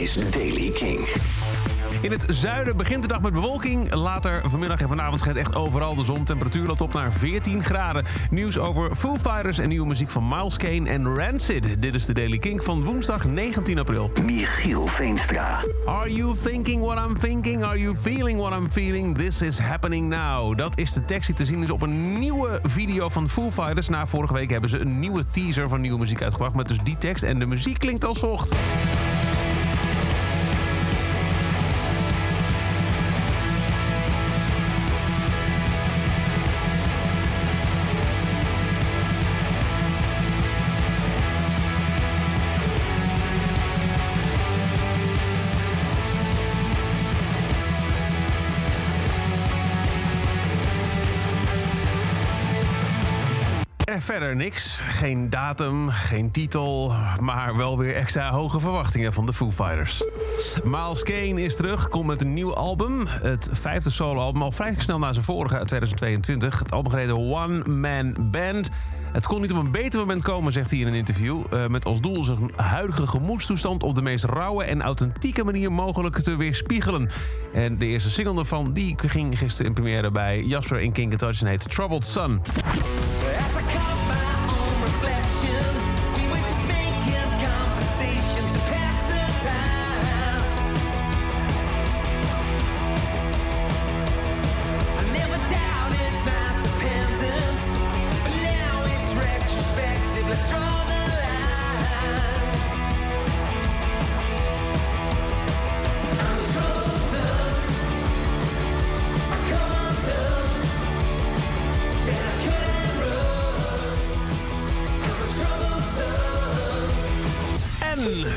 is Daily King. In het zuiden begint de dag met bewolking. Later vanmiddag en vanavond schijnt echt overal de zon. Temperatuur loopt op naar 14 graden. Nieuws over Foo Fighters en nieuwe muziek van Miles Kane en Rancid. Dit is de Daily King van woensdag 19 april. Michiel Veenstra. Are you thinking what I'm thinking? Are you feeling what I'm feeling? This is happening now. Dat is de tekst die te zien is op een nieuwe video van Foo Fighters. Na vorige week hebben ze een nieuwe teaser van nieuwe muziek uitgebracht... met dus die tekst en de muziek klinkt als volgt. En verder niks. Geen datum, geen titel, maar wel weer extra hoge verwachtingen van de Foo Fighters. Miles Kane is terug, komt met een nieuw album. Het vijfde soloalbum, al vrij snel na zijn vorige uit 2022. Het album gereden One Man Band. Het kon niet op een beter moment komen, zegt hij in een interview. eh, met als doel zijn huidige gemoedstoestand op de meest rauwe en authentieke manier mogelijk te weerspiegelen. En de eerste single daarvan die ging gisteren in première bij Jasper in King Touch en heet Troubled Sun.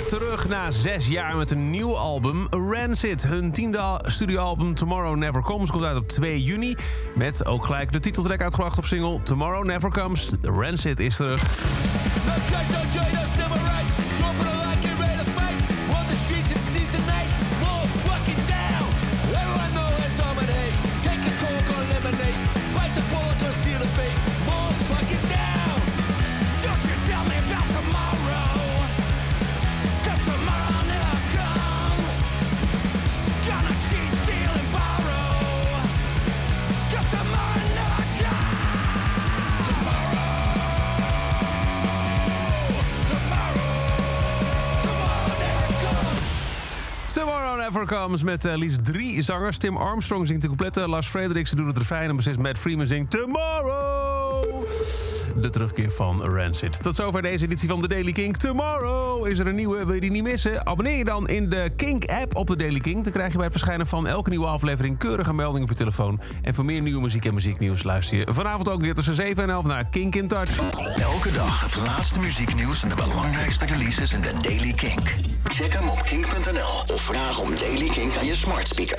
Terug na zes jaar met een nieuw album, Rancid. Hun tiende al- studioalbum Tomorrow Never Comes komt uit op 2 juni. Met ook gelijk de titeltrack uitgebracht op single Tomorrow Never Comes. Rancid is terug. Never met eh, liefst drie zangers. Tim Armstrong zingt de coupletten. Lars Frederiksen doet het refrein. En precies Matt Freeman zingt Tomorrow. De terugkeer van Rancid. Tot zover deze editie van The Daily King. Tomorrow is er een nieuwe. Wil je die niet missen? Abonneer je dan in de Kink-app op The Daily King. Dan krijg je bij het verschijnen van elke nieuwe aflevering... keurige meldingen op je telefoon. En voor meer nieuwe muziek en muzieknieuws... luister je vanavond ook weer tussen 7 en 11 naar Kink in Touch. Elke dag het laatste muzieknieuws en de belangrijkste releases in de Daily Kink. Check hem op kink.nl of vraag om Daily Kink aan je smart speaker.